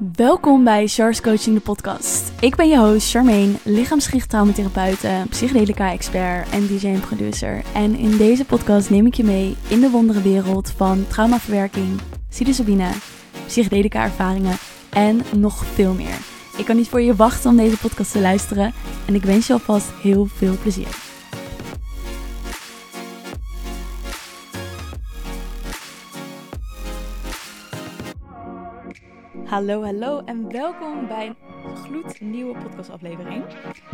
Welkom bij Char's Coaching de podcast. Ik ben je host Charmaine, lichaamsgericht traumatherapeute, psychedelica-expert en DJ en producer. En in deze podcast neem ik je mee in de wondere wereld van traumaverwerking, psilocybine, psychedelica-ervaringen en nog veel meer. Ik kan niet voor je wachten om deze podcast te luisteren en ik wens je alvast heel veel plezier. Hallo, hallo en welkom bij een gloednieuwe podcastaflevering.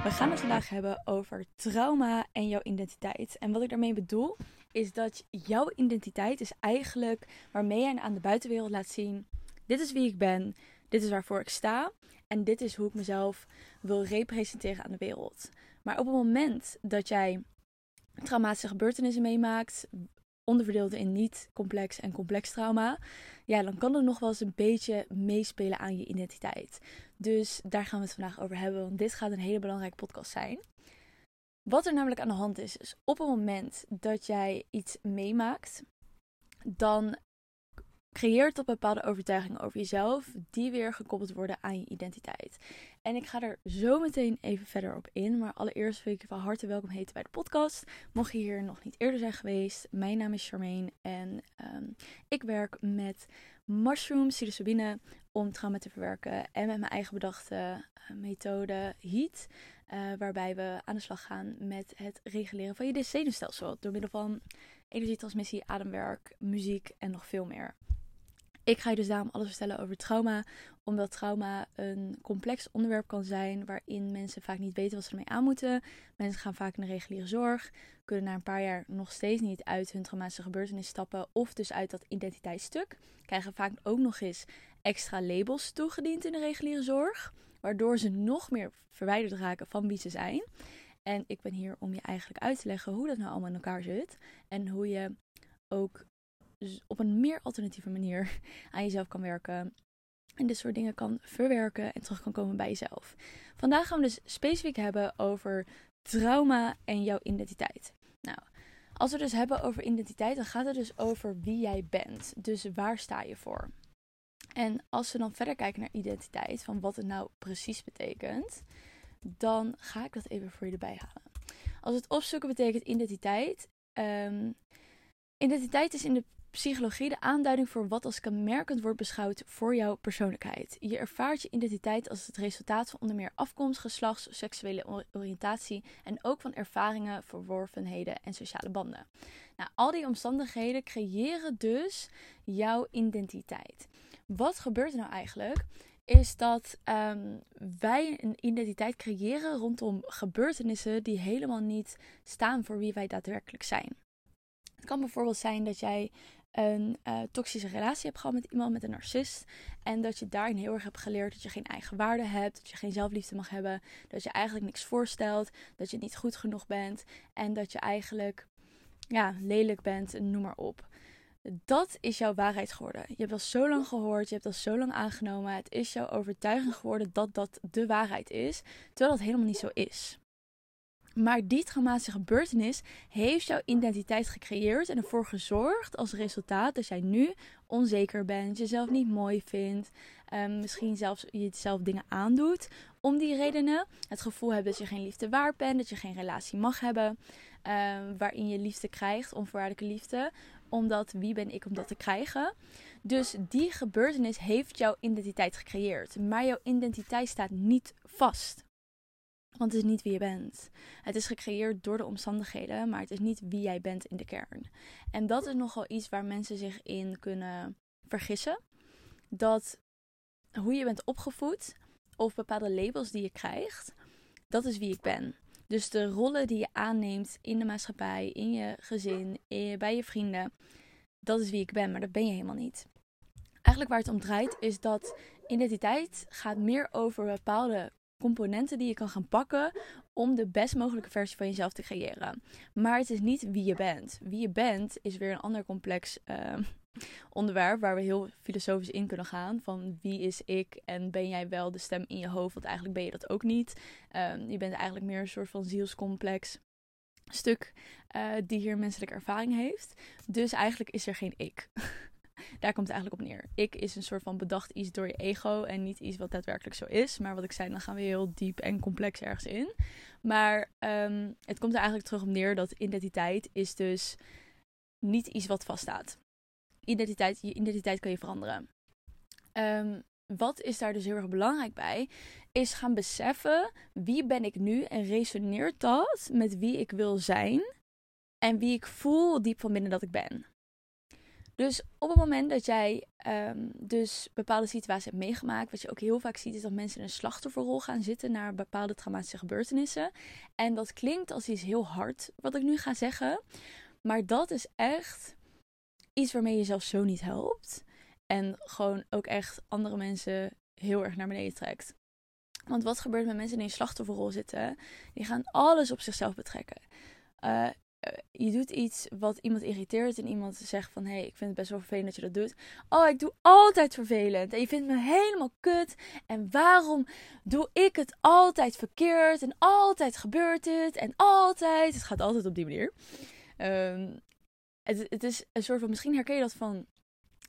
We gaan het vandaag hebben over trauma en jouw identiteit. En wat ik daarmee bedoel, is dat jouw identiteit is eigenlijk waarmee jij aan de buitenwereld laat zien: dit is wie ik ben, dit is waarvoor ik sta en dit is hoe ik mezelf wil representeren aan de wereld. Maar op het moment dat jij traumatische gebeurtenissen meemaakt, onderverdeeld in niet complex en complex trauma, ja, dan kan er nog wel eens een beetje meespelen aan je identiteit. Dus daar gaan we het vandaag over hebben, want dit gaat een hele belangrijke podcast zijn. Wat er namelijk aan de hand is, is op het moment dat jij iets meemaakt, dan creëert dat bepaalde overtuigingen over jezelf, die weer gekoppeld worden aan je identiteit. En ik ga er zo meteen even verder op in. Maar allereerst wil ik je van harte welkom heten bij de podcast. Mocht je hier nog niet eerder zijn geweest, mijn naam is Charmaine en ehm, ik werk met mushroom psilocybine om trauma te verwerken en met mijn eigen bedachte uh, methode HEAT. Uh, waarbij we aan de slag gaan met het reguleren van je zenuwstelsel door middel van energietransmissie, ademwerk, muziek en nog veel meer. Ik ga je dus daarom alles vertellen over trauma, omdat trauma een complex onderwerp kan zijn waarin mensen vaak niet weten wat ze ermee aan moeten. Mensen gaan vaak naar reguliere zorg, kunnen na een paar jaar nog steeds niet uit hun traumatische gebeurtenis stappen of dus uit dat identiteitsstuk. Krijgen vaak ook nog eens extra labels toegediend in de reguliere zorg, waardoor ze nog meer verwijderd raken van wie ze zijn. En ik ben hier om je eigenlijk uit te leggen hoe dat nou allemaal in elkaar zit en hoe je ook dus op een meer alternatieve manier aan jezelf kan werken. En dit soort dingen kan verwerken en terug kan komen bij jezelf. Vandaag gaan we dus specifiek hebben over trauma en jouw identiteit. Nou, als we dus hebben over identiteit, dan gaat het dus over wie jij bent. Dus waar sta je voor? En als we dan verder kijken naar identiteit, van wat het nou precies betekent, dan ga ik dat even voor je erbij halen. Als het opzoeken betekent identiteit. Um, identiteit is in de psychologie de aanduiding voor wat als kenmerkend wordt beschouwd voor jouw persoonlijkheid. Je ervaart je identiteit als het resultaat van onder meer afkomst, geslacht, seksuele oriëntatie en ook van ervaringen, verworvenheden en sociale banden. Nou, al die omstandigheden creëren dus jouw identiteit. Wat gebeurt er nou eigenlijk? Is dat um, wij een identiteit creëren rondom gebeurtenissen die helemaal niet staan voor wie wij daadwerkelijk zijn. Het kan bijvoorbeeld zijn dat jij een uh, toxische relatie hebt gehad met iemand, met een narcist. En dat je daarin heel erg hebt geleerd dat je geen eigen waarde hebt, dat je geen zelfliefde mag hebben, dat je eigenlijk niks voorstelt, dat je niet goed genoeg bent en dat je eigenlijk ja, lelijk bent, noem maar op. Dat is jouw waarheid geworden. Je hebt dat zo lang gehoord, je hebt dat zo lang aangenomen. Het is jouw overtuiging geworden dat dat de waarheid is, terwijl dat helemaal niet zo is. Maar die traumatische gebeurtenis heeft jouw identiteit gecreëerd en ervoor gezorgd als resultaat dat jij nu onzeker bent, jezelf niet mooi vindt, um, misschien zelfs jezelf dingen aandoet. Om die redenen het gevoel hebt dat je geen liefde waard bent, dat je geen relatie mag hebben, um, waarin je liefde krijgt, onvoorwaardelijke liefde. Omdat wie ben ik om dat te krijgen? Dus die gebeurtenis heeft jouw identiteit gecreëerd. Maar jouw identiteit staat niet vast. Want het is niet wie je bent. Het is gecreëerd door de omstandigheden, maar het is niet wie jij bent in de kern. En dat is nogal iets waar mensen zich in kunnen vergissen. Dat hoe je bent opgevoed of bepaalde labels die je krijgt, dat is wie ik ben. Dus de rollen die je aanneemt in de maatschappij, in je gezin, bij je vrienden, dat is wie ik ben, maar dat ben je helemaal niet. Eigenlijk waar het om draait is dat identiteit gaat meer over bepaalde componenten die je kan gaan pakken om de best mogelijke versie van jezelf te creëren. Maar het is niet wie je bent. Wie je bent is weer een ander complex uh, onderwerp waar we heel filosofisch in kunnen gaan. Van wie is ik en ben jij wel de stem in je hoofd? Want eigenlijk ben je dat ook niet. Uh, je bent eigenlijk meer een soort van zielscomplex stuk uh, die hier menselijke ervaring heeft. Dus eigenlijk is er geen ik. Daar komt het eigenlijk op neer. Ik is een soort van bedacht iets door je ego en niet iets wat daadwerkelijk zo is. Maar wat ik zei, dan gaan we heel diep en complex ergens in. Maar ehm, het komt er eigenlijk terug op neer dat identiteit is dus niet iets wat vaststaat. Identiteit, je identiteit kan je veranderen. Um, wat is daar dus heel erg belangrijk bij? Is gaan beseffen wie ben ik nu en resoneert dat met wie ik wil zijn en wie ik voel diep van binnen dat ik ben. Dus op het moment dat jij um, dus bepaalde situaties hebt meegemaakt, wat je ook heel vaak ziet, is dat mensen in een slachtofferrol gaan zitten naar bepaalde traumatische gebeurtenissen. En dat klinkt als iets heel hard, wat ik nu ga zeggen. Maar dat is echt iets waarmee je jezelf zo niet helpt. En gewoon ook echt andere mensen heel erg naar beneden trekt. Want wat gebeurt met mensen die in een slachtofferrol zitten? Die gaan alles op zichzelf betrekken. Uh, je doet iets wat iemand irriteert en iemand zegt van... hé, hey, ik vind het best wel vervelend dat je dat doet. Oh, ik doe altijd vervelend en je vindt me helemaal kut. En waarom doe ik het altijd verkeerd en altijd gebeurt het en altijd... Het gaat altijd op die manier. Um, het, het is een soort van... Misschien herken je dat van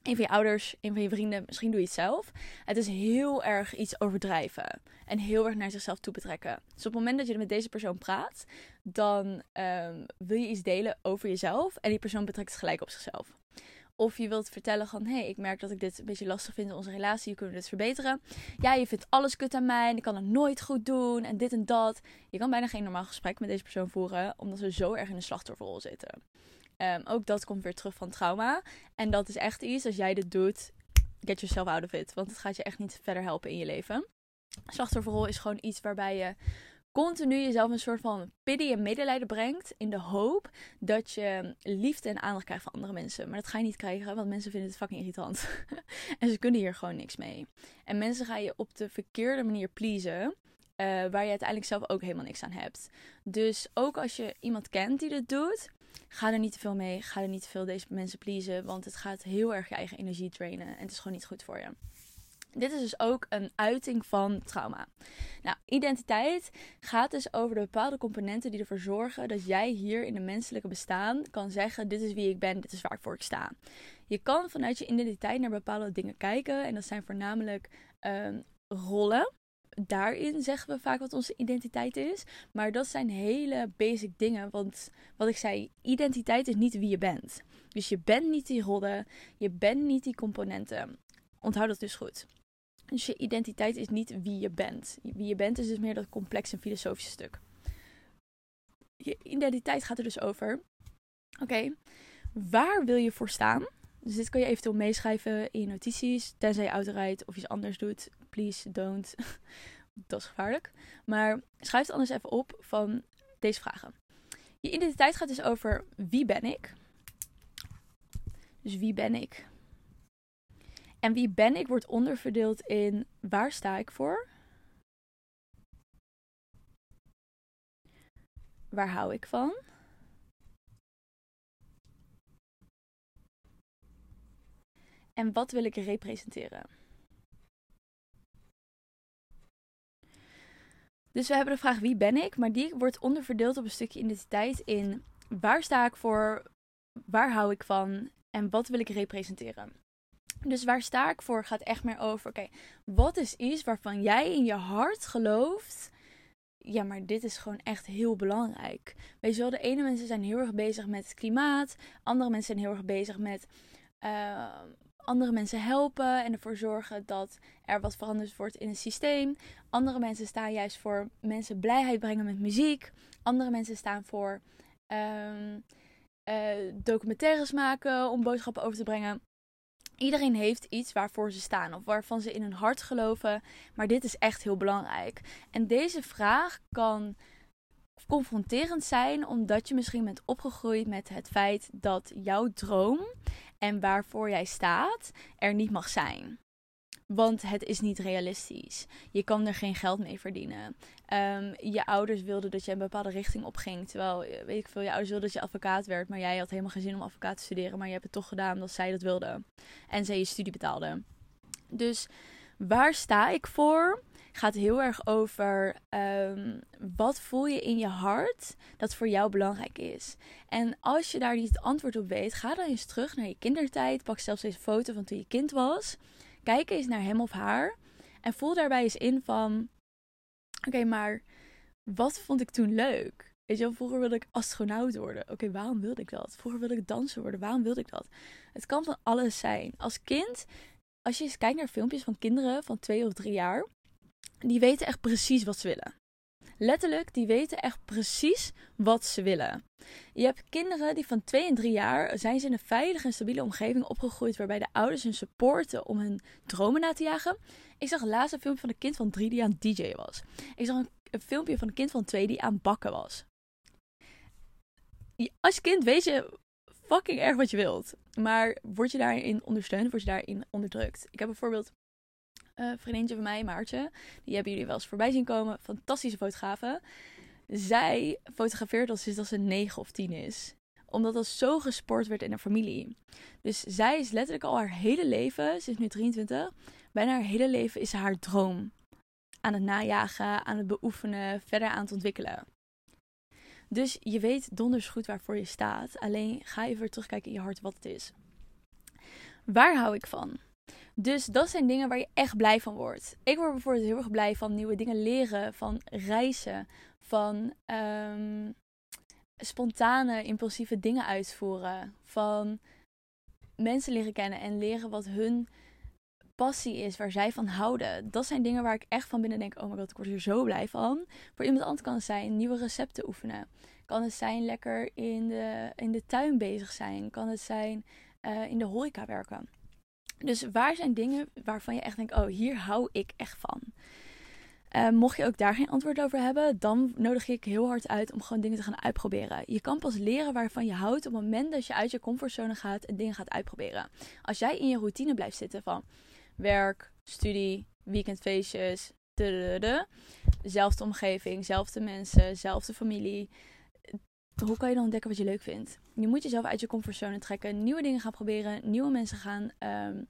een van je ouders, een van je vrienden, misschien doe je het zelf. Het is heel erg iets overdrijven en heel erg naar zichzelf toe betrekken. Dus op het moment dat je met deze persoon praat, dan um, wil je iets delen over jezelf en die persoon betrekt het gelijk op zichzelf. Of je wilt vertellen van, hé, hey, ik merk dat ik dit een beetje lastig vind in onze relatie, kunnen we dit verbeteren? Ja, je vindt alles kut aan mij en ik kan het nooit goed doen en dit en dat. Je kan bijna geen normaal gesprek met deze persoon voeren, omdat ze zo erg in de slachtofferrol zitten. Um, ook dat komt weer terug van trauma. En dat is echt iets, als jij dit doet, get yourself out of it. Want het gaat je echt niet verder helpen in je leven. Slachtofferrol is gewoon iets waarbij je continu jezelf een soort van pity en medelijden brengt. In de hoop dat je liefde en aandacht krijgt van andere mensen. Maar dat ga je niet krijgen, want mensen vinden het fucking irritant. en ze kunnen hier gewoon niks mee. En mensen gaan je op de verkeerde manier pleasen. Uh, waar je uiteindelijk zelf ook helemaal niks aan hebt. Dus ook als je iemand kent die dit doet, Ga er niet te veel mee. Ga er niet te veel deze mensen pleasen. Want het gaat heel erg je eigen energie drainen. En het is gewoon niet goed voor je. Dit is dus ook een uiting van trauma. Nou, identiteit gaat dus over de bepaalde componenten die ervoor zorgen dat jij hier in het menselijke bestaan kan zeggen: Dit is wie ik ben, dit is waarvoor ik sta. Je kan vanuit je identiteit naar bepaalde dingen kijken. En dat zijn voornamelijk uh, rollen daarin zeggen we vaak wat onze identiteit is. Maar dat zijn hele basic dingen. Want wat ik zei, identiteit is niet wie je bent. Dus je bent niet die rollen, je bent niet die componenten. Onthoud dat dus goed. Dus je identiteit is niet wie je bent. Wie je bent is dus meer dat complexe filosofische stuk. Je identiteit gaat er dus over. Oké, waar wil je voor staan? Dus dit kan je eventueel meeschrijven in je notities. Tenzij je auto rijdt of iets anders doet. Please don't. dat is gevaarlijk. Maar schrijf het anders even op van deze vragen. Je identiteit gaat dus over wie ben ik? Dus wie ben ik? En wie ben ik wordt onderverdeeld in waar sta ik voor? Waar hou ik van? En wat wil ik representeren? Dus we hebben de vraag wie ben ik, maar die wordt onderverdeeld op een stukje identiteit in waar sta ik voor, waar hou ik van en wat wil ik representeren. Dus waar sta ik voor gaat echt meer over, oké, wat is iets waarvan jij in je hart gelooft, ja, maar dit is gewoon echt heel belangrijk. Weet je wel, de ene mensen zijn heel erg bezig met het klimaat, andere mensen zijn heel erg bezig met uh, andere mensen helpen en ervoor zorgen dat er wat veranderd wordt in het systeem. Andere mensen staan juist voor mensen blijheid brengen met muziek. Andere mensen staan voor um, uh, documentaires maken om boodschappen over te brengen. Iedereen heeft iets waarvoor ze staan of waarvan ze in hun hart geloven. Maar dit is echt heel belangrijk. En deze vraag kan confronterend zijn omdat je misschien bent opgegroeid met het feit dat jouw droom en waarvoor jij staat er niet mag zijn. Want het is niet realistisch. Je kan er geen geld mee verdienen. Um, je ouders wilden dat je een bepaalde richting opging. Terwijl, eh, weet ik veel, je ouders wilden dat je advocaat werd. Maar jij had helemaal geen zin om advocaat te studeren. Maar je hebt het toch gedaan omdat zij dat wilden. En zij je studie betaalden. Dus waar sta ik voor? Gaat heel erg over um, wat voel je in je hart dat voor jou belangrijk is. En als je daar niet het antwoord op weet, ga dan eens terug naar je kindertijd. Pak zelfs een foto van toen je kind was. Kijk eens naar hem of haar. En voel daarbij eens in van: oké, maar wat vond ik toen leuk? Weet je wel, vroeger wilde ik astronaut worden. Oké, waarom wilde ik dat? Vroeger wilde ik danser worden. Waarom wilde ik dat? Het kan van alles zijn. Als kind, als je eens kijkt naar filmpjes van kinderen van twee of drie jaar, die weten echt precies wat ze willen. Letterlijk, die weten echt precies wat ze willen. Je hebt kinderen die van 2 en 3 jaar zijn ze in een veilige en stabiele omgeving opgegroeid waarbij de ouders hun supporten om hun dromen na te jagen. Ik zag laatst een filmpje van een kind van 3 die aan DJ was. Ik zag een, filmpje van een kind van 2 die aan bakken was. Als kind weet je fucking erg wat je wilt. Maar word je daarin ondersteund, word je daarin onderdrukt. Ik heb bijvoorbeeld uh, vriendinnetje van mij, Maartje. Die hebben jullie wel eens voorbij zien komen. Fantastische fotografe. Zij fotografeert al sinds dat ze 9 of 10 is. Omdat dat zo gesport werd in haar familie. Dus zij is letterlijk al haar hele leven, ze is nu 23, bijna haar hele leven is haar droom aan het najagen, aan het beoefenen, verder aan het ontwikkelen. Dus je weet donders goed waarvoor je staat. Alleen ga even terugkijken in je hart wat het is. Waar hou ik van? Dus dat zijn dingen waar je echt blij van wordt. Ik word bijvoorbeeld heel erg blij van nieuwe dingen leren, van reizen, van um, spontane, impulsieve dingen uitvoeren, van mensen leren kennen en leren wat hun passie is, waar zij van houden. Dat zijn dingen waar ik echt van binnen denk: oh my god, ik word hier zo blij van. Voor iemand anders kan het zijn nieuwe recepten oefenen. Kan het zijn lekker in de, in de tuin bezig zijn. Kan het zijn uh, in de horeca werken. Dus waar zijn dingen waarvan je echt denkt: oh, hier hou ik echt van. Uh, mocht je ook daar geen antwoord over hebben, dan nodig ik heel hard uit om gewoon dingen te gaan uitproberen. Je kan pas leren waarvan je houdt op het moment dat je uit je comfortzone gaat en dingen gaat uitproberen. Als jij in je routine blijft zitten van werk, studie, weekendfeestjes, zelfde omgeving, zelfde mensen, zelfde familie. Hoe kan je dan ontdekken wat je leuk vindt? Je moet jezelf uit je comfortzone trekken, nieuwe dingen gaan proberen, nieuwe mensen gaan um,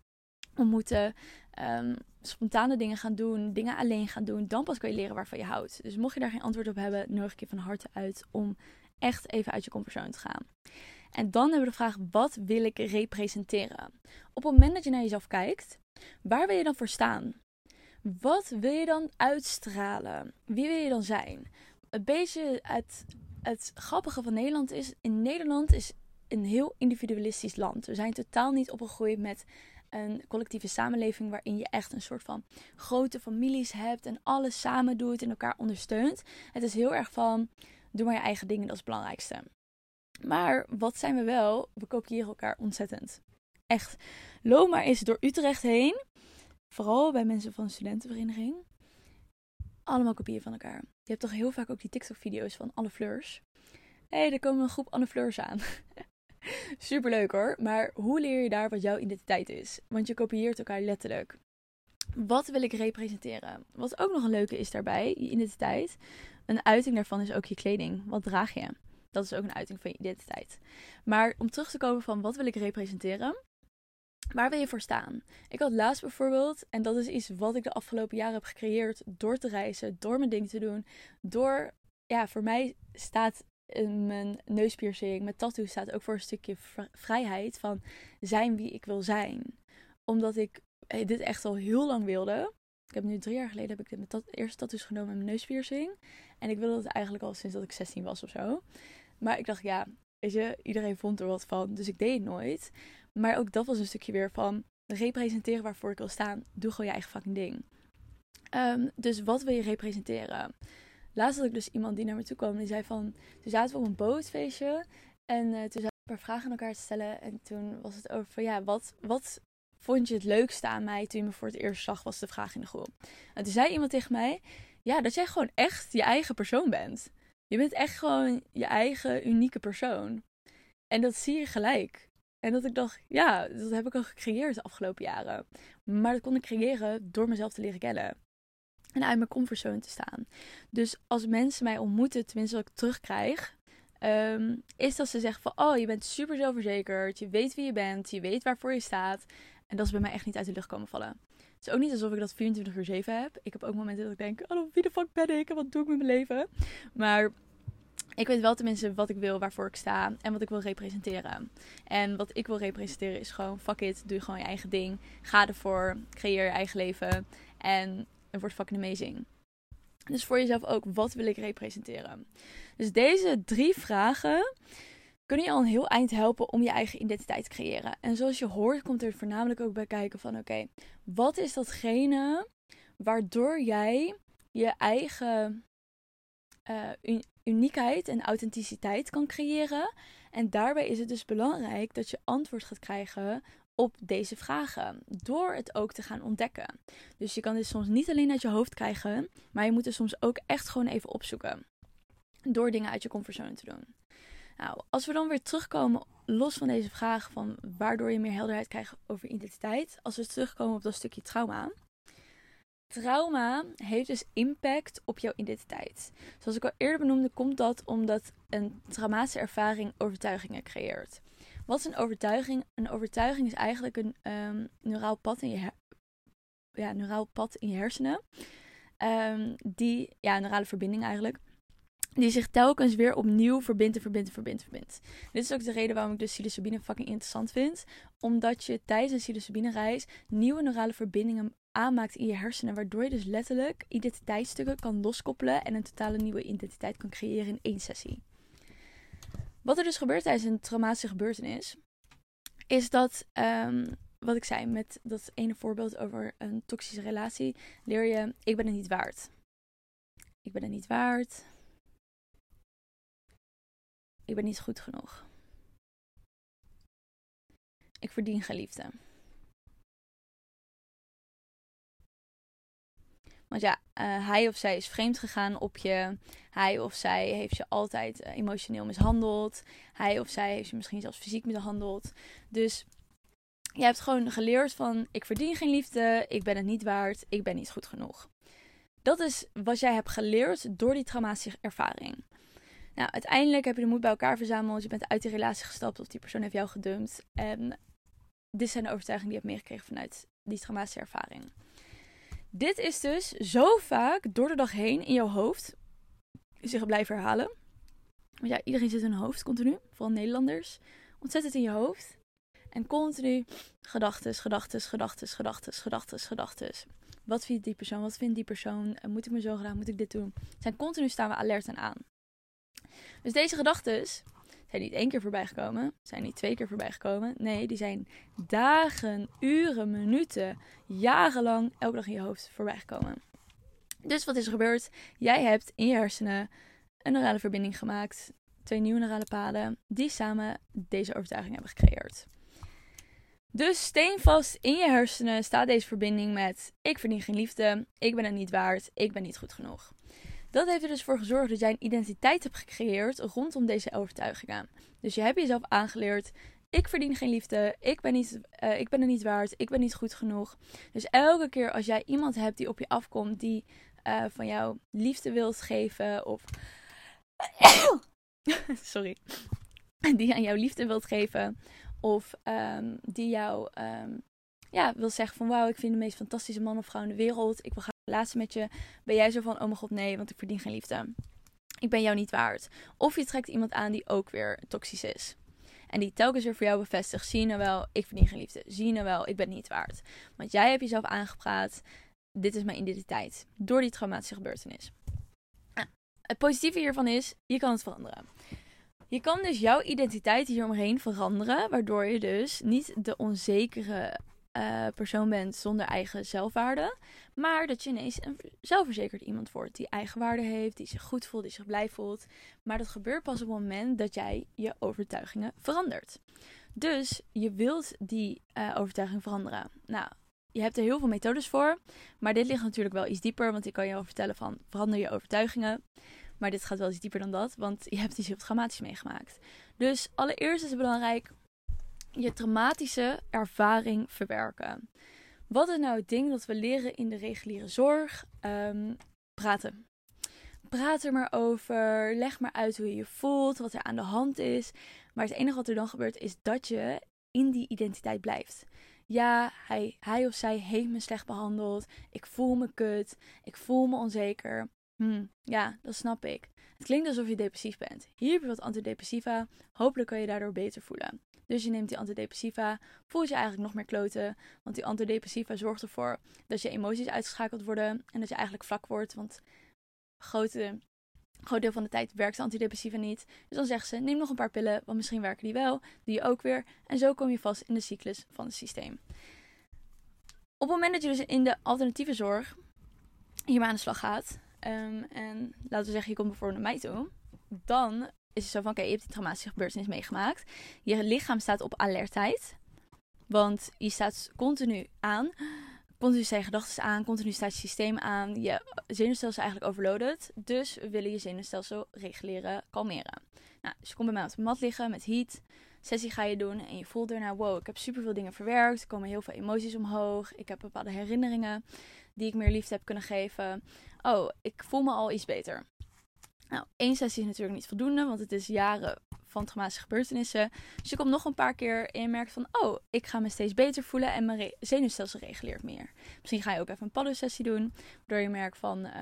ontmoeten, um, spontane dingen gaan doen, dingen alleen gaan doen. Dan pas kan je leren waarvan je houdt. Dus mocht je daar geen antwoord op hebben, nodig ik je van harte uit om echt even uit je comfortzone te gaan. En dan hebben we de vraag: wat wil ik representeren? Op het moment dat je naar jezelf kijkt, waar wil je dan voor staan? Wat wil je dan uitstralen? Wie wil je dan zijn? Een beetje het, het grappige van Nederland is: in Nederland is een heel individualistisch land. We zijn totaal niet opgegroeid met een collectieve samenleving waarin je echt een soort van grote families hebt en alles samen doet en elkaar ondersteunt. Het is heel erg van doe maar je eigen dingen, dat is het belangrijkste. Maar wat zijn we wel? We kopiëren elkaar ontzettend. Echt. Loop maar eens door Utrecht heen. Vooral bij mensen van de studentenvereniging. Allemaal kopieën van elkaar. Je hebt toch heel vaak ook die TikTok-video's van alle fleurs. Hé, hey, er komen een groep Anne Fleurs aan. Superleuk hoor. Maar hoe leer je daar wat jouw identiteit is? Want je kopieert elkaar letterlijk. Wat wil ik representeren? Wat ook nog een leuke is daarbij, je identiteit. Een uiting daarvan is ook je kleding. Wat draag je? Dat is ook een uiting van je identiteit. Maar om terug te komen van wat wil ik representeren? Waar wil je voor staan? Ik had laatst bijvoorbeeld, en dat is iets wat ik de afgelopen jaren heb gecreëerd door te reizen, door mijn ding te doen, door, ja, voor mij staat mijn neuspiercing, mijn tattoo staat ook voor een stukje vrijheid van zijn wie ik wil zijn. Omdat ik eh, dit echt al heel lang wilde. Ik heb nu drie jaar geleden heb ik mijn eerste tattoos genomen met mijn neuspiercing. En ik wilde het eigenlijk al sinds dat ik 16 was of zo. Maar ik dacht, ja, weet je, iedereen vond er wat van. Dus ik deed het nooit. Maar ook dat was een stukje weer van representeren waarvoor ik wil staan. Doe gewoon je eigen fucking ding. Um, dus wat wil je representeren? Laatst had ik dus iemand die naar me toe kwam. Die zei van, toen zaten we op een bootfeestje. En uh, toen zaten we een paar vragen aan elkaar te stellen. En toen was het over van, ja, wat, wat vond je het leukste aan mij toen je me voor het eerst zag, was de vraag in de groep. En toen zei iemand tegen mij, ja, dat jij gewoon echt je eigen persoon bent. Je bent echt gewoon je eigen unieke persoon. En dat zie je gelijk. En dat ik dacht, ja, dat heb ik al gecreëerd de afgelopen jaren. Maar dat kon ik creëren door mezelf te leren kennen. En uit mijn comfortzone te staan. Dus als mensen mij ontmoeten, tenminste wat ik terugkrijg, ehm, is dat ze zeggen van, oh, je bent super zelfverzekerd, je weet wie je bent, je weet waarvoor je staat. En dat is bij mij echt niet uit de lucht komen vallen. Het is ook niet alsof ik dat 24 uur 7 heb. Ik heb ook momenten dat ik denk, oh, wie de fuck ben ik en wat doe ik met mijn leven? Maar ik weet wel tenminste wat ik wil, waarvoor ik sta en wat ik wil representeren. En wat ik wil representeren is gewoon, fuck it, doe gewoon je eigen ding. Ga ervoor, creëer je eigen leven en het wordt fucking amazing. Dus voor jezelf ook, wat wil ik representeren? Dus deze drie vragen kunnen je al een heel eind helpen om je eigen identiteit te creëren. En zoals je hoort, komt er voornamelijk ook bij kijken van oké, wat is datgene waardoor jij je eigen uh, uniekheid en authenticiteit kan creëren. En daarbij is het dus belangrijk dat je antwoord gaat krijgen op deze vragen. Door het ook te gaan ontdekken. Dus je kan dit soms niet alleen uit je hoofd krijgen, maar je moet het soms ook echt gewoon even opzoeken. Door dingen uit je comfortzone te doen. Nou, als we dan weer terugkomen, los van deze vraag van waardoor je meer helderheid krijgt over identiteit. Als we terugkomen op dat stukje trauma. Trauma heeft dus impact op jouw identiteit. Zoals ik al eerder benoemde, komt dat omdat een traumatische ervaring overtuigingen creëert. Wat is een overtuiging? Een overtuiging is eigenlijk een um, neuraal pad in je, ja, neuraal pad in je hersenen. Um, die, ja, een neurale verbinding eigenlijk die zich telkens weer opnieuw verbindt verbindt verbindt verbindt. Dit is ook de reden waarom ik de psilocybine fucking interessant vind. Omdat je tijdens een psilocybine reis nieuwe neurale verbindingen aanmaakt in je hersenen. Waardoor je dus letterlijk identiteitsstukken kan loskoppelen en een totale nieuwe identiteit kan creëren in één sessie. Wat er dus gebeurt tijdens een traumatische gebeurtenis, is dat, um, wat ik zei met dat ene voorbeeld over een toxische relatie, leer je, ik ben het niet waard. Ik ben het niet waard ik ben niet goed genoeg. Ik verdien geen Want ja, uh, hij of zij is vreemd gegaan op je. Hij of zij heeft je altijd uh, emotioneel mishandeld. Hij of zij heeft je misschien zelfs fysiek mishandeld. Dus je hebt gewoon geleerd van: ik verdien geen liefde, ik ben het niet waard, ik ben niet goed genoeg. Dat is wat jij hebt geleerd door die traumatische ervaring. Nou, uiteindelijk heb je de moed bij elkaar verzameld. Je bent uit die relatie gestapt of die persoon heeft jou gedumpt. En dit zijn de overtuigingen die je hebt meegekregen vanuit die traumatische ervaring. Dit is dus zo vaak door de dag heen in jouw hoofd zich blijven herhalen. Want ja, iedereen zit in hun hoofd continu, vooral Nederlanders. Ontzettend in je hoofd. En continu gedachten, gedachten, gedachten, gedachten, gedachten, gedachten. Wat vindt die persoon? Wat vindt die persoon? Moet ik me zo gedaan? Moet ik dit doen? Zijn continu staan we alert en aan. Dus deze gedachten zijn niet één keer voorbij gekomen, zijn niet twee keer voorbij gekomen. Nee, die zijn dagen, uren, minuten, jarenlang elke dag in je hoofd voorbij gekomen. Dus wat is er gebeurd? Jij hebt in je hersenen een neurale verbinding gemaakt, twee nieuwe neurale paden, die samen deze overtuiging hebben gecreëerd. Dus steenvast in je hersenen staat deze verbinding met: ik verdien geen liefde, ik ben het niet waard, ik ben niet goed genoeg. Dat heeft er dus voor gezorgd dat jij een identiteit hebt gecreëerd rondom deze overtuigingen. Dus je hebt jezelf aangeleerd. Ik verdien geen liefde. Ik ben, niet, uh, ik ben er niet waard. Ik ben niet goed genoeg. Dus elke keer als jij iemand hebt die op je afkomt, die uh, van jou liefde wilt geven of. Sorry. Die aan jou liefde wilt geven. Of um, die jou um, ja, wil zeggen van wauw, ik vind de meest fantastische man of vrouw in de wereld. Ik wil relatie met je, ben jij zo van, oh mijn god, nee, want ik verdien geen liefde. Ik ben jou niet waard. Of je trekt iemand aan die ook weer toxisch is. En die telkens weer voor jou bevestigt, zie je nou wel, ik verdien geen liefde. Zie je nou wel, ik ben niet waard. Want jij hebt jezelf aangepraat, dit is mijn identiteit. Door die traumatische gebeurtenis. Het positieve hiervan is, je kan het veranderen. Je kan dus jouw identiteit hieromheen veranderen, waardoor je dus niet de onzekere uh, persoon bent zonder eigen zelfwaarde. Maar dat je ineens een zelfverzekerd iemand wordt die eigenwaarde heeft, die zich goed voelt, die zich blij voelt. Maar dat gebeurt pas op het moment dat jij je overtuigingen verandert. Dus je wilt die uh, overtuiging veranderen. Nou, je hebt er heel veel methodes voor. Maar dit ligt natuurlijk wel iets dieper. Want ik kan je al vertellen van verander je overtuigingen. Maar dit gaat wel iets dieper dan dat. Want je hebt iets heel traumatisch meegemaakt. Dus allereerst is het belangrijk je traumatische ervaring verwerken. Wat is nou het ding dat we leren in de reguliere zorg? Um, praten. Praat er maar over. Leg maar uit hoe je je voelt, wat er aan de hand is. Maar het enige wat er dan gebeurt is dat je in die identiteit blijft. ja, hij, hij of zij heeft me slecht behandeld. Ik voel me kut. Ik voel me onzeker. Hm, ja, dat snap ik. Het klinkt alsof je depressief bent. Hier heb je wat antidepressiva. Hopelijk kan je daardoor beter voelen. Dus je neemt die antidepressiva, voel je eigenlijk nog meer kloten. Want die antidepressiva zorgt ervoor dat je emoties uitgeschakeld worden en dat je eigenlijk vlak wordt. Want grote, groot deel van de tijd werkt de antidepressiva niet. Dus dan zegt ze, neem nog een paar pillen, want misschien werken die wel. Je ook weer. En zo kom je vast in de cyclus van het systeem. Op het moment dat je dus in de alternatieve zorg hiermee aan de slag gaat, um, en laten we zeggen, je komt bijvoorbeeld naar mij toe, dan is het zo van, oké, je hebt die traumatische gebeurtenis meegemaakt. Je lichaam staat op alertheid. Want je staat continu aan. Continu zijn gedachten aan. Continu staat je systeem aan. Je zenuwstelsel is eigenlijk overloaded. Dus we willen je zenuwstelsel reguleren, kalmeren. Nou, dus je komt bij mij op de mat liggen met heat. Sessie ga je doen en je voelt daarna, wow, ik heb superveel dingen verwerkt. Er komen heel veel emoties omhoog. Ik heb bepaalde herinneringen die ik meer liefde heb kunnen geven. Oh, ik voel me al iets beter. Nou, één sessie is natuurlijk niet voldoende, want het is jaren van traumatische gebeurtenissen. Dus je komt nog een paar keer en je merkt van, oh, ik ga me steeds beter voelen en mijn zenuwstelsel reguleert meer. Misschien ga je ook even een paddelsessie doen, waardoor je merkt van, uh,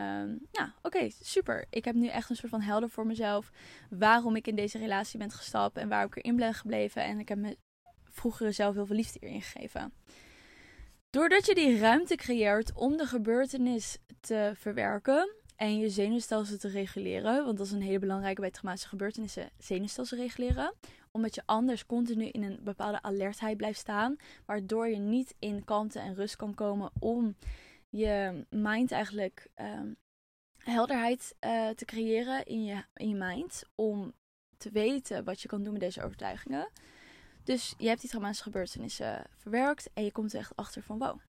nou, oké, super. Ik heb nu echt een soort van helder voor mezelf waarom ik in deze relatie ben gestapt en waar ik erin ben gebleven. En ik heb me vroeger zelf heel veel liefde erin gegeven. Doordat je die ruimte creëert om de gebeurtenis te verwerken, en je zenuwstelsel te reguleren. Want dat is een hele belangrijke bij traumatische gebeurtenissen. Zenuwstelsel reguleren. Omdat je anders continu in een bepaalde alertheid blijft staan. Waardoor je niet in kalmte en rust kan komen om je mind eigenlijk ehm, helderheid uh, te creëren in je, in je mind. Om te weten wat je kan doen met deze overtuigingen. Dus je hebt die traumatische gebeurtenissen verwerkt. En je komt er echt achter van wow.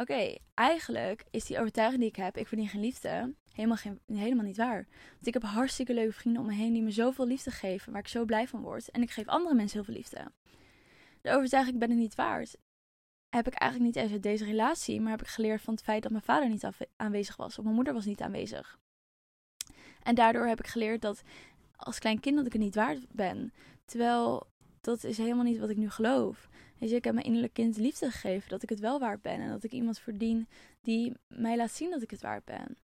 Oké, eigenlijk is die overtuiging die ik heb, ik verdien geen liefde, helemaal, geen, helemaal niet waar. Want ik heb hartstikke leuke vrienden om me heen die me zoveel liefde geven, waar ik zo blij van word. En ik geef andere mensen heel veel liefde. De overtuiging, ik ben het niet waard, heb ik eigenlijk niet eens uit deze relatie, maar heb ik geleerd van het feit dat mijn vader niet aanwezig was. Of mijn moeder was niet aanwezig. En daardoor heb ik geleerd dat als klein kind dat ik het niet waard ben. Terwijl dat is helemaal niet wat ik nu geloof. Dus ik heb mijn innerlijk kind liefde gegeven dat ik het wel waard ben. En dat ik iemand verdien die mij laat zien dat ik het waard ben.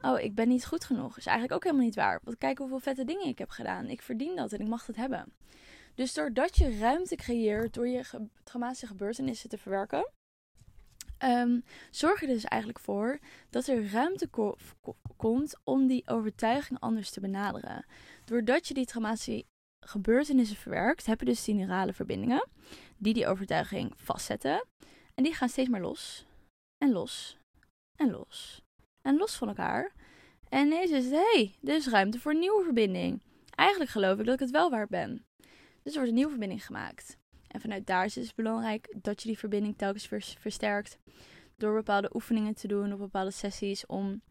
Oh, ik ben niet goed genoeg. Is eigenlijk ook helemaal niet waar. Want kijk hoeveel vette dingen ik heb gedaan. Ik verdien dat en ik mag het hebben. Dus doordat je ruimte creëert door je traumatische gebeurtenissen te verwerken, um, zorg je dus eigenlijk voor dat er ruimte komt om die overtuiging anders te benaderen. Doordat je die traumatische gebeurtenissen verwerkt, heb je dus die neurale verbindingen die die overtuiging vastzetten. En die gaan steeds meer los en los en los en los van elkaar. En ineens is hé, hey, er is ruimte voor een nieuwe verbinding. Eigenlijk geloof ik dat ik het wel waard ben. Dus er wordt een nieuwe verbinding gemaakt. En vanuit daar is het belangrijk dat je die verbinding telkens versterkt. Door bepaalde oefeningen te doen of bepaalde sessies om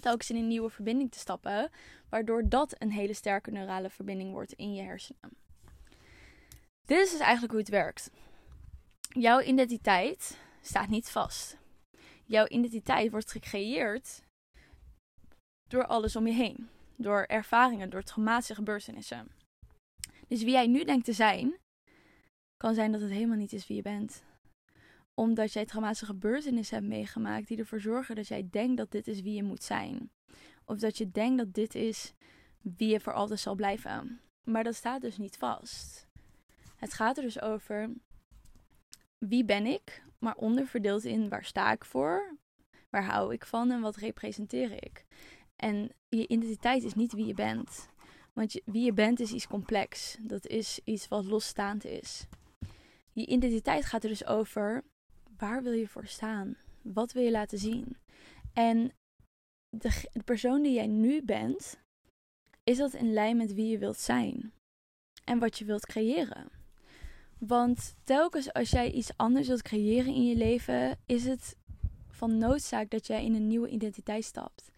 telkens in een nieuwe verbinding te stappen. Waardoor dat een hele sterke neurale verbinding wordt in je hersenen. Dit is dus eigenlijk hoe het werkt. Jouw identiteit staat niet vast. Jouw identiteit wordt gecreëerd door alles om je heen. Door ervaringen, door traumatische gebeurtenissen. Dus wie jij nu denkt te zijn, kan zijn dat het helemaal niet is wie je bent. Omdat jij traumatische gebeurtenissen hebt meegemaakt die ervoor zorgen dat jij denkt dat dit is wie je moet zijn. Of dat je denkt dat dit is wie je voor altijd zal blijven. Maar dat staat dus niet vast. Het gaat er dus over wie ben ik, maar onderverdeeld in waar sta ik voor, waar hou ik van en wat representeer ik. En je identiteit is niet wie je bent. Want wie je bent is iets complex. Dat is iets wat losstaand is. Je identiteit gaat er dus over waar wil je voor staan? Wat wil je laten zien? En de, de persoon die jij nu bent, is dat in lijn met wie je wilt zijn en wat je wilt creëren? Want telkens als jij iets anders wilt creëren in je leven, is het van noodzaak dat jij in een nieuwe identiteit stapt.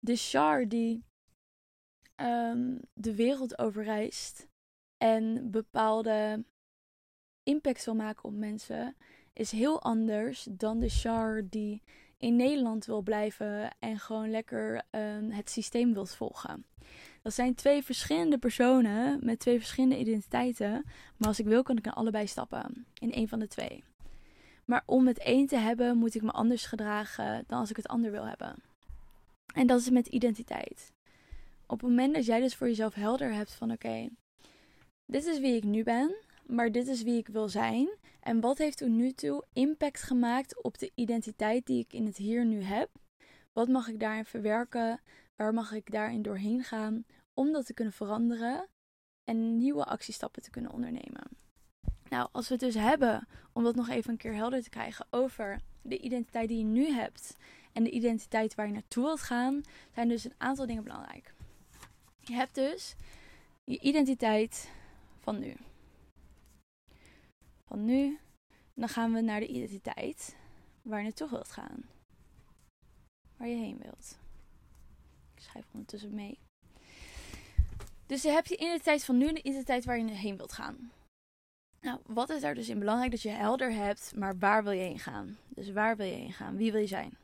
De Char die um, de wereld overreist en bepaalde impact wil maken op mensen, is heel anders dan de Char die in Nederland wil blijven en gewoon lekker um, het systeem wilt volgen. Dat zijn twee verschillende personen met twee verschillende identiteiten. Maar als ik wil, kan ik in allebei stappen. In een van de twee. Maar om het één te hebben, moet ik me anders gedragen dan als ik het ander wil hebben. En dat is met identiteit. Op het moment dat jij dus voor jezelf helder hebt van oké, dit is wie ik nu ben, maar dit is wie ik wil zijn. En wat heeft tot nu toe impact gemaakt op de identiteit die ik in het hier nu heb? Wat mag ik daarin verwerken? Waar mag ik daarin doorheen gaan om dat te kunnen veranderen en nieuwe actiestappen te kunnen ondernemen? Nou, als we het dus hebben om dat nog even een keer helder te krijgen over de identiteit die je nu hebt en de identiteit waar je naartoe wilt gaan, zijn dus een aantal dingen belangrijk. Je hebt dus je identiteit van nu. Van nu, dan gaan we naar de identiteit waar je naartoe wilt gaan. Waar je heen wilt. Ik schrijf ondertussen mee. Dus je hebt je identiteit van nu en de identiteit waar je heen wilt gaan. Nou, wat is daar dus in belangrijk dat je helder hebt, maar waar wil je heen gaan? Dus waar wil je heen gaan? Wie wil je zijn?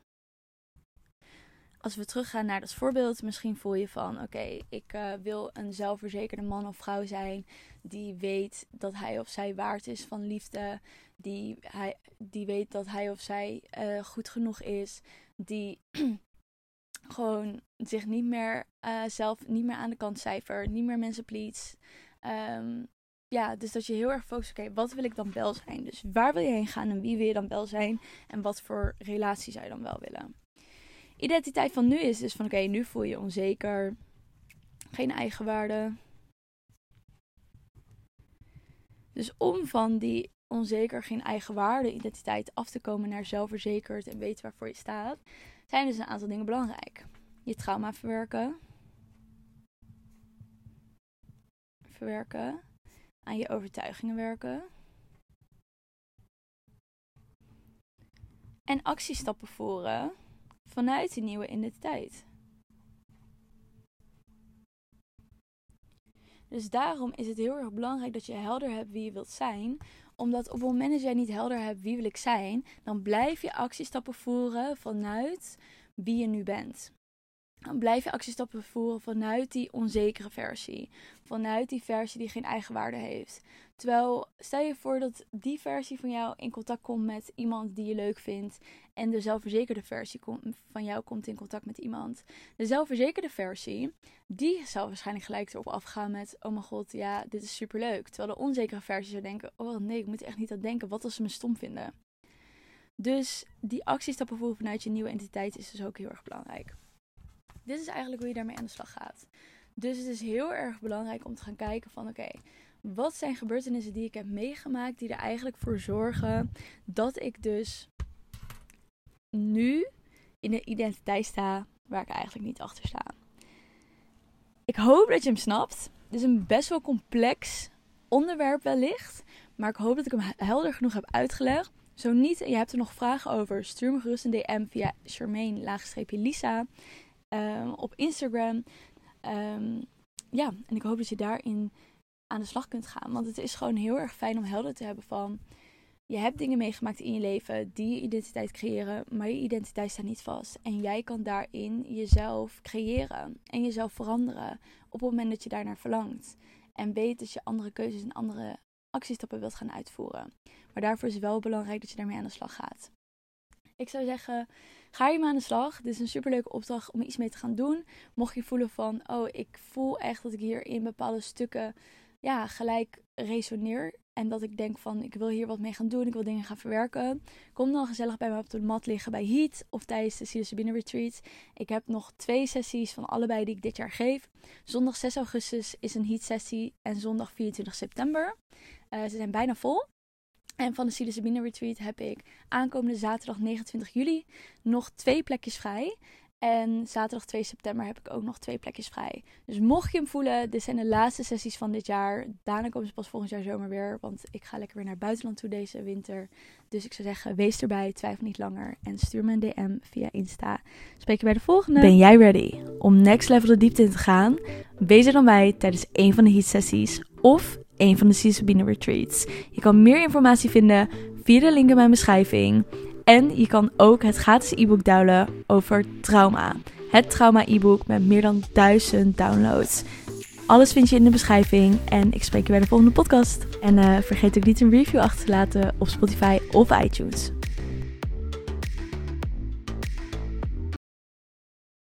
Als we teruggaan naar dat voorbeeld, misschien voel je van: oké, ik uh, wil een zelfverzekerde man of vrouw zijn die weet dat hij of zij waard is van liefde, die, hij, die weet dat hij of zij uh, goed genoeg is, die gewoon zich niet meer uh, zelf niet meer aan de kant cijfert, niet meer mensen please. Um, ja, dus dat je heel erg focust, oké, wat wil ik dan wel zijn? Dus waar wil je heen gaan en wie wil je dan wel zijn? En wat voor relatie zou je dan wel willen? Identiteit van nu is dus van, oké, nu voel je onzeker, geen eigenwaarde. Dus om van die onzeker, geen eigenwaarde identiteit af te komen naar zelfverzekerd en weten waarvoor je staat, zijn dus een aantal dingen belangrijk. Je trauma verwerken. Verwerken aan je overtuigingen werken. En actiestappen voeren vanuit die nieuwe identiteit. Dus daarom is het heel erg belangrijk dat je helder hebt wie je wilt zijn. Omdat op het moment dat jij niet helder hebt wie wil ik zijn, dan blijf je actiestappen voeren vanuit wie je nu bent dan blijf je actiestappen voeren vanuit die onzekere versie. Vanuit die versie die geen eigenwaarde heeft. Terwijl, stel je voor dat die versie van jou in contact komt met iemand die je leuk vindt. En de zelfverzekerde versie van jou komt in contact met iemand. De zelfverzekerde versie, die zal waarschijnlijk gelijk erop afgaan met: Oh mijn god, ja, dit is superleuk. Terwijl de onzekere versie zou denken: Oh nee, ik moet echt niet aan denken. Wat als ze me stom vinden? Dus die actiestappen voeren vanuit je nieuwe identiteit is dus ook heel erg belangrijk. Dit is eigenlijk hoe je daarmee aan de slag gaat. Dus het is heel erg belangrijk om te gaan kijken van oké, wat zijn gebeurtenissen die ik heb meegemaakt die er eigenlijk voor zorgen dat ik dus nu in een identiteit sta waar ik eigenlijk niet achter sta. Ik hoop dat je hem snapt. Het is een best wel complex onderwerp wellicht, maar ik hoop dat ik hem helder genoeg heb uitgelegd. Zo niet je hebt er nog vragen over, stuur me gerust een DM via Charmaine-Lisa. Ehm, op Instagram. Um, ja, en ik hoop dat je daarin aan de slag kunt gaan. Want het is gewoon heel erg fijn om helder te hebben van... Je hebt dingen meegemaakt in je leven die je identiteit creëren, maar je identiteit staat niet vast. En jij kan daarin jezelf creëren en jezelf veranderen op het moment dat je daarnaar verlangt. En weet dat je andere keuzes en andere actiestappen wilt gaan uitvoeren. Maar daarvoor is het wel belangrijk dat je daarmee aan de slag gaat. Ik zou zeggen, Ga je maar aan de slag. Dit is een superleuke opdracht om iets mee te gaan doen. Mocht je voelen van, oh, ik voel echt dat ik hier in bepaalde stukken ja, gelijk resoneer. En dat ik denk van, ik wil hier wat mee gaan doen. Ik wil dingen gaan verwerken. Kom dan gezellig bij me op de mat liggen bij Heat of tijdens de Psilocybine Retreat. Ik heb nog twee sessies van allebei die ik dit jaar geef. Zondag 6 augustus is een Heat sessie en zondag 24 september. Uh, ze zijn bijna vol. En van de Psilocybine Retreat heb ik aankomende zaterdag 29 juli nog twee plekjes vrij. En zaterdag 2 september heb ik ook nog twee plekjes vrij. Dus mocht je hem voelen, dit zijn de laatste sessies van dit jaar. Daarna komen ze pas volgend jaar zomer weer. Want ik ga lekker weer naar het buitenland toe deze winter. Dus ik zou zeggen, wees erbij, twijfel niet langer. En stuur me een DM via Insta. Spreek je bij de volgende. Ben jij ready om next level de diepte in te gaan? Wees er dan bij tijdens een van de heat sessies. Of een van de Sabine Retreats. Je kan meer informatie vinden via de link in mijn beschrijving. En je kan ook het gratis e-book downloaden over trauma. Het trauma e-book met meer dan 1000 downloads. Alles vind je in de beschrijving. En ik spreek je bij de volgende podcast. En uh, vergeet ook niet een review achter te laten op Spotify of iTunes.